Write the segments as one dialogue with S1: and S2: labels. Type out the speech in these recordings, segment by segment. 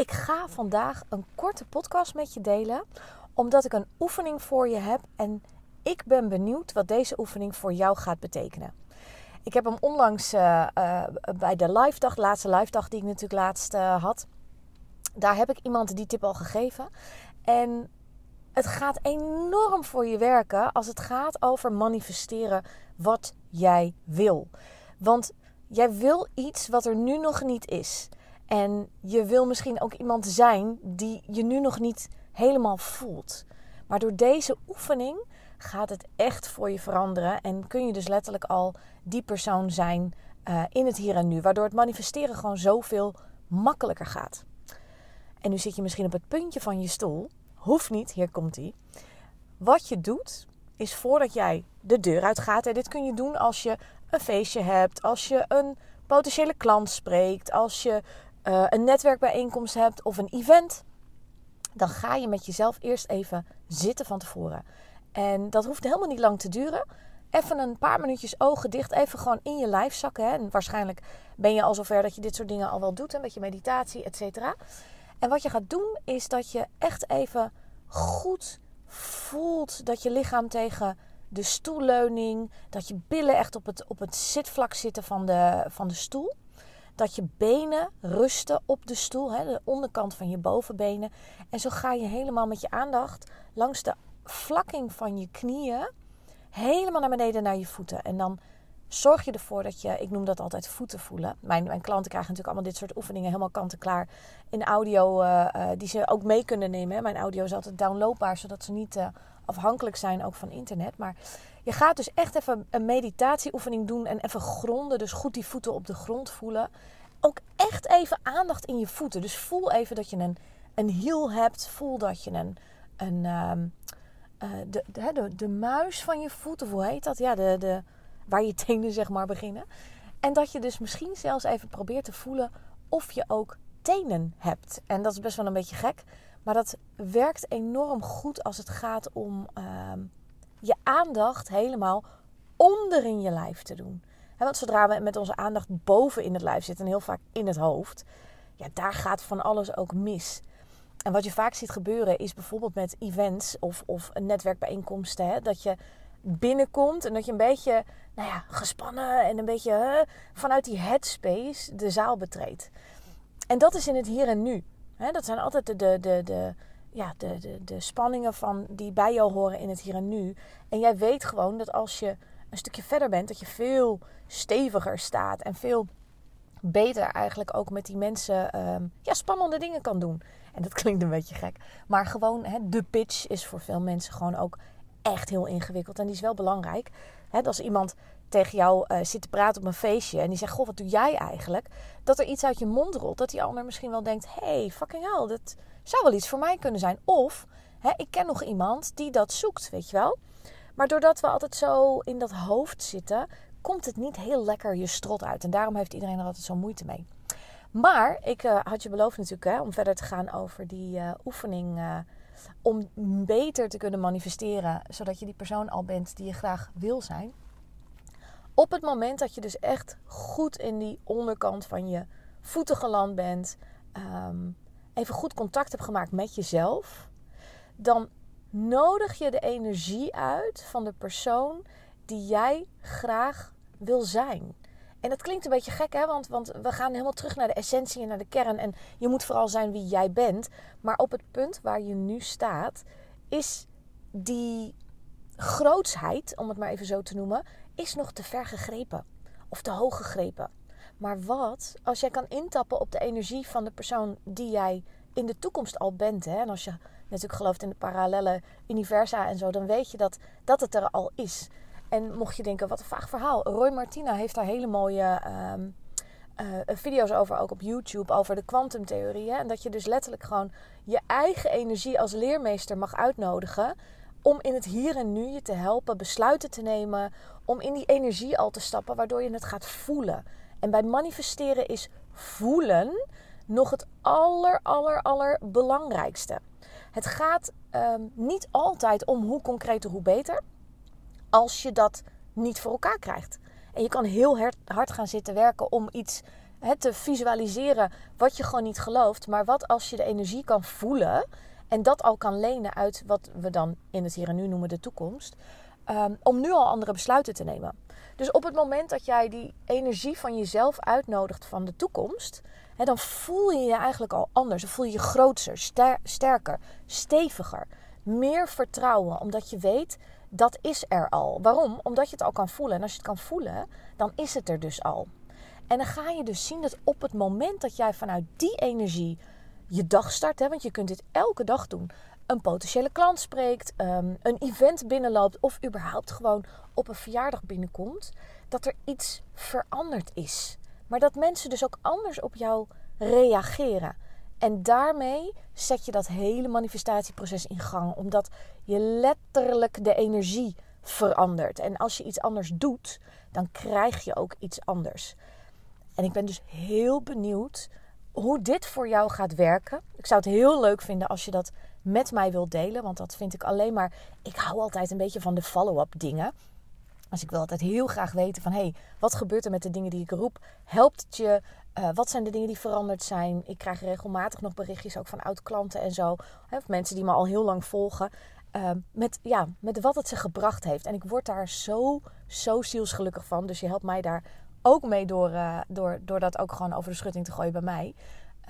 S1: ik ga vandaag een korte podcast met je delen, omdat ik een oefening voor je heb en ik ben benieuwd wat deze oefening voor jou gaat betekenen. Ik heb hem onlangs uh, uh, bij de live dag, laatste live dag die ik natuurlijk laatst uh, had. Daar heb ik iemand die tip al gegeven. En het gaat enorm voor je werken als het gaat over manifesteren wat jij wil. Want jij wil iets wat er nu nog niet is. En je wil misschien ook iemand zijn die je nu nog niet helemaal voelt. Maar door deze oefening gaat het echt voor je veranderen. En kun je dus letterlijk al die persoon zijn uh, in het hier en nu. Waardoor het manifesteren gewoon zoveel makkelijker gaat. En nu zit je misschien op het puntje van je stoel. Hoeft niet, hier komt ie. Wat je doet, is voordat jij de deur uitgaat. En dit kun je doen als je een feestje hebt, als je een potentiële klant spreekt, als je uh, een netwerkbijeenkomst hebt of een event, dan ga je met jezelf eerst even zitten van tevoren. En dat hoeft helemaal niet lang te duren. Even een paar minuutjes ogen dicht, even gewoon in je lijf zakken. Hè. En waarschijnlijk ben je al zover dat je dit soort dingen al wel doet, een beetje meditatie, et cetera. En wat je gaat doen, is dat je echt even goed voelt dat je lichaam tegen de stoelleuning, dat je billen echt op het, op het zitvlak zitten van de, van de stoel dat je benen rusten op de stoel, hè, de onderkant van je bovenbenen. En zo ga je helemaal met je aandacht langs de vlakking van je knieën helemaal naar beneden naar je voeten. En dan zorg je ervoor dat je, ik noem dat altijd voeten voelen. Mijn, mijn klanten krijgen natuurlijk allemaal dit soort oefeningen helemaal kant-en-klaar in audio, uh, uh, die ze ook mee kunnen nemen. Mijn audio is altijd downloadbaar, zodat ze niet uh, afhankelijk zijn ook van internet. Maar je gaat dus echt even een meditatieoefening doen en even gronden. Dus goed die voeten op de grond voelen. Ook echt even aandacht in je voeten. Dus voel even dat je een, een hiel hebt. Voel dat je een, een uh, de, de, de, de, muis van je voet, of hoe heet dat? Ja, de, de, waar je tenen zeg maar beginnen. En dat je dus misschien zelfs even probeert te voelen of je ook tenen hebt. En dat is best wel een beetje gek. Maar dat werkt enorm goed als het gaat om uh, je aandacht helemaal onder in je lijf te doen. Want zodra we met onze aandacht boven in het lijf zitten en heel vaak in het hoofd, ja, daar gaat van alles ook mis. En wat je vaak ziet gebeuren is bijvoorbeeld met events of, of netwerkbijeenkomsten, dat je binnenkomt en dat je een beetje nou ja, gespannen en een beetje vanuit die headspace de zaal betreedt. En dat is in het hier en nu. Dat zijn altijd de, de, de, de, ja, de, de, de spanningen van, die bij jou horen in het hier en nu. En jij weet gewoon dat als je een stukje verder bent, dat je veel steviger staat en veel beter eigenlijk ook met die mensen um, ja, spannende dingen kan doen. En dat klinkt een beetje gek. Maar gewoon, de pitch is voor veel mensen gewoon ook echt heel ingewikkeld. En die is wel belangrijk. Hè, als iemand tegen jou uh, zit te praten op een feestje en die zegt: Goh, wat doe jij eigenlijk? Dat er iets uit je mond rolt. Dat die ander misschien wel denkt: Hey, fucking hell, dat zou wel iets voor mij kunnen zijn. Of ik ken nog iemand die dat zoekt, weet je wel. Maar doordat we altijd zo in dat hoofd zitten, komt het niet heel lekker je strot uit. En daarom heeft iedereen er altijd zo moeite mee. Maar ik uh, had je beloofd natuurlijk hè, om verder te gaan over die uh, oefening. Om beter te kunnen manifesteren, zodat je die persoon al bent die je graag wil zijn. Op het moment dat je dus echt goed in die onderkant van je voeten geland bent, um, even goed contact hebt gemaakt met jezelf, dan nodig je de energie uit van de persoon die jij graag wil zijn. En dat klinkt een beetje gek, hè? Want, want we gaan helemaal terug naar de essentie en naar de kern. En je moet vooral zijn wie jij bent. Maar op het punt waar je nu staat, is die grootsheid, om het maar even zo te noemen, is nog te ver gegrepen. Of te hoog gegrepen. Maar wat als jij kan intappen op de energie van de persoon die jij in de toekomst al bent. Hè? En als je natuurlijk gelooft in de parallele universa en zo, dan weet je dat, dat het er al is. En mocht je denken, wat een vaag verhaal. Roy Martina heeft daar hele mooie um, video's over, ook op YouTube, over de kwantumtheorie. En dat je dus letterlijk gewoon je eigen energie als leermeester mag uitnodigen. Om in het hier en nu je te helpen besluiten te nemen. Om in die energie al te stappen, waardoor je het gaat voelen. En bij manifesteren is voelen nog het aller, aller, aller belangrijkste. Het gaat ehm, niet altijd om hoe concreter, hoe beter. Als je dat niet voor elkaar krijgt. En je kan heel hard gaan zitten werken om iets te visualiseren wat je gewoon niet gelooft. Maar wat als je de energie kan voelen en dat al kan lenen uit wat we dan in het hier en nu noemen de toekomst. Ehm, om nu al andere besluiten te nemen. Dus op het moment dat jij die energie van jezelf uitnodigt van de toekomst, dan voel je je eigenlijk al anders. Dan voel je je groter, sterker, steviger, meer vertrouwen, omdat je weet dat is er al. Waarom? Omdat je het al kan voelen. En als je het kan voelen, dan is het er dus al. En dan ga je dus zien dat op het moment dat jij vanuit die energie je dag start, hè, want je kunt dit elke dag doen, een potentiële klant spreekt, um, een event binnenloopt of überhaupt gewoon op een verjaardag binnenkomt, dat er iets veranderd is. Maar dat mensen dus ook anders op jou reageren. En daarmee zet je dat hele manifestatieproces in gang, omdat je letterlijk de energie verandert. En als je iets anders doet, dan krijg je ook iets anders. En ik ben dus heel benieuwd hoe dit voor jou gaat werken. Ik zou het heel leuk vinden als je dat met mij wilt delen, want dat vind ik alleen maar. Ik hou altijd een beetje van de follow-up dingen. Dus ik wil altijd heel graag weten van... hé, hey, wat gebeurt er met de dingen die ik roep? Helpt het je? Uh, wat zijn de dingen die veranderd zijn? Ik krijg regelmatig nog berichtjes ook van oud-klanten en zo. Hè, of mensen die me al heel lang volgen. Uh, met, ja, met wat het ze gebracht heeft. En ik word daar zo, zo zielsgelukkig van. Dus je helpt mij daar ook mee door, uh, door, door dat ook gewoon over de schutting te gooien bij mij.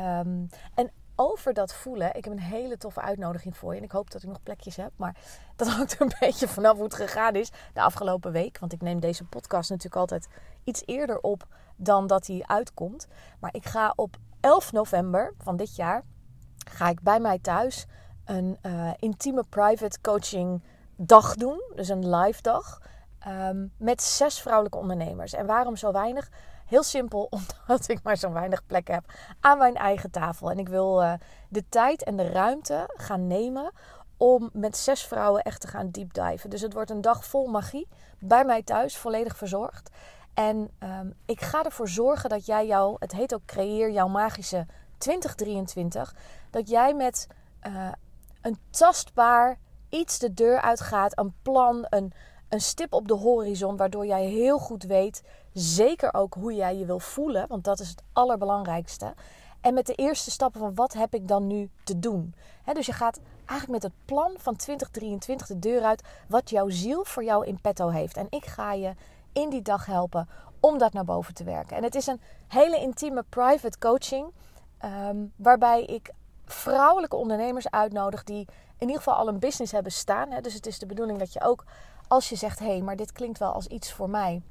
S1: Um, en over dat voelen. Ik heb een hele toffe uitnodiging voor je. En ik hoop dat ik nog plekjes heb. Maar dat hangt een beetje vanaf hoe het gegaan is de afgelopen week. Want ik neem deze podcast natuurlijk altijd iets eerder op dan dat hij uitkomt. Maar ik ga op 11 november van dit jaar ga ik bij mij thuis een uh, intieme private coaching dag doen. Dus een live dag. Um, met zes vrouwelijke ondernemers. En waarom zo weinig? Heel simpel, omdat ik maar zo weinig plek heb aan mijn eigen tafel. En ik wil uh, de tijd en de ruimte gaan nemen om met zes vrouwen echt te gaan deepdiven. Dus het wordt een dag vol magie bij mij thuis, volledig verzorgd. En um, ik ga ervoor zorgen dat jij jou, het heet ook Creëer jouw magische 2023, dat jij met uh, een tastbaar iets de deur uitgaat, een plan, een, een stip op de horizon, waardoor jij heel goed weet, zeker ook hoe jij je wil voelen, want dat is het allerbelangrijkste. En met de eerste stappen van wat heb ik dan nu te doen. dus je gaat eigenlijk met het plan van 2023 de deur uit, wat jouw ziel voor jou in petto heeft. En ik ga je in die dag helpen om dat naar boven te werken. En het is een hele intieme private coaching, ehm, waarbij ik vrouwelijke ondernemers uitnodig die in ieder geval al een business hebben staan. Dus het is de bedoeling dat je ook als je zegt: hé, hey, maar dit klinkt wel als iets voor mij.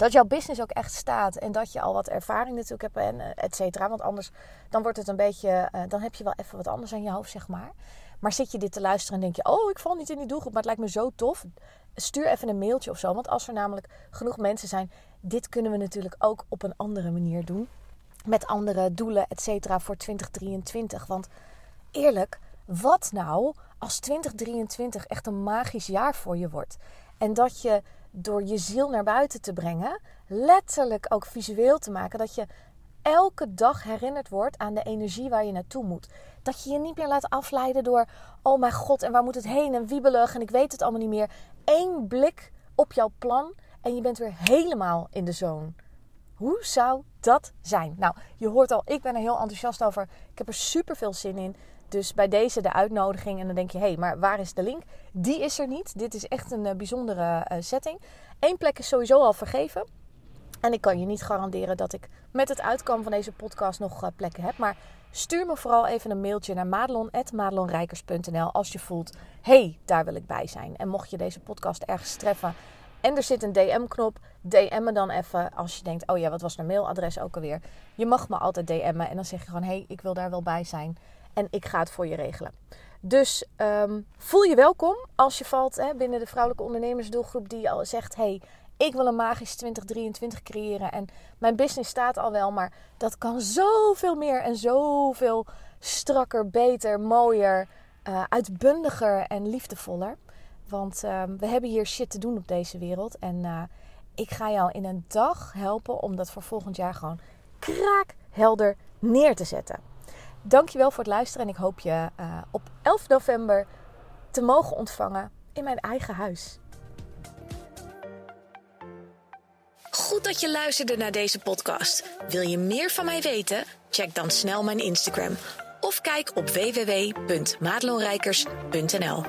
S1: Dat jouw business ook echt staat en dat je al wat ervaring natuurlijk hebt en eh, et cetera. Want anders dan wordt het een beetje, uh, dan heb je wel even wat anders aan je hoofd, zeg maar. Maar zit je dit te luisteren en denk je: oh, ik val niet in die doelgroep, maar het lijkt me zo tof. Stuur even een mailtje of zo. Want als er namelijk genoeg mensen zijn, dit kunnen we natuurlijk ook op een andere manier doen. Met andere doelen, et cetera, voor 2023. Want eerlijk, wat nou als 2023 echt een magisch jaar voor je wordt? En dat je door je ziel naar buiten te brengen, letterlijk ook visueel te maken, dat je elke dag herinnerd wordt aan de energie waar je naartoe moet. Dat je je niet meer laat afleiden door, oh mijn god, en waar moet het heen en wiebelig en ik weet het allemaal niet meer. Eén blik op jouw plan en je bent weer helemaal in de zone. Hoe zou dat zijn? Nou, je hoort al, ik ben er heel enthousiast over. Ik heb er super veel zin in. Dus bij deze de uitnodiging. En dan denk je, hé, hey, maar waar is de link? Die is er niet. Dit is echt een uh, bijzondere uh, setting. Eén plek is sowieso al vergeven. En ik kan je niet garanderen dat ik met het uitkomen van deze podcast nog uh, plekken heb. Maar stuur me vooral even een mailtje naar madelon.madelonrijkers.nl als je voelt, hé, hey, daar wil ik bij zijn. En mocht je deze podcast ergens treffen en er zit een DM-knop. DM me dan even als je denkt: oh ja, wat was mijn mailadres ook alweer? Je mag me altijd DM'en en dan zeg je gewoon: hey, ik wil daar wel bij zijn. En ik ga het voor je regelen. Dus ehm, voel je welkom als je valt hè, binnen de vrouwelijke ondernemersdoelgroep die al zegt: hey, ik wil een magisch 2023 creëren en mijn business staat al wel, maar dat kan zoveel meer en zoveel strakker, beter, mooier, uh, uitbundiger en liefdevoller. Want ehm, we hebben hier shit te doen op deze wereld en uh, ik ga jou in een dag helpen om dat voor volgend jaar gewoon kraakhelder neer te zetten. Dankjewel voor het luisteren en ik hoop je uh, op 11 november te mogen ontvangen in mijn eigen huis.
S2: Goed dat je luisterde naar deze podcast. Wil je meer van mij weten? Check dan snel mijn Instagram of kijk op www.madelonrijkers.nl.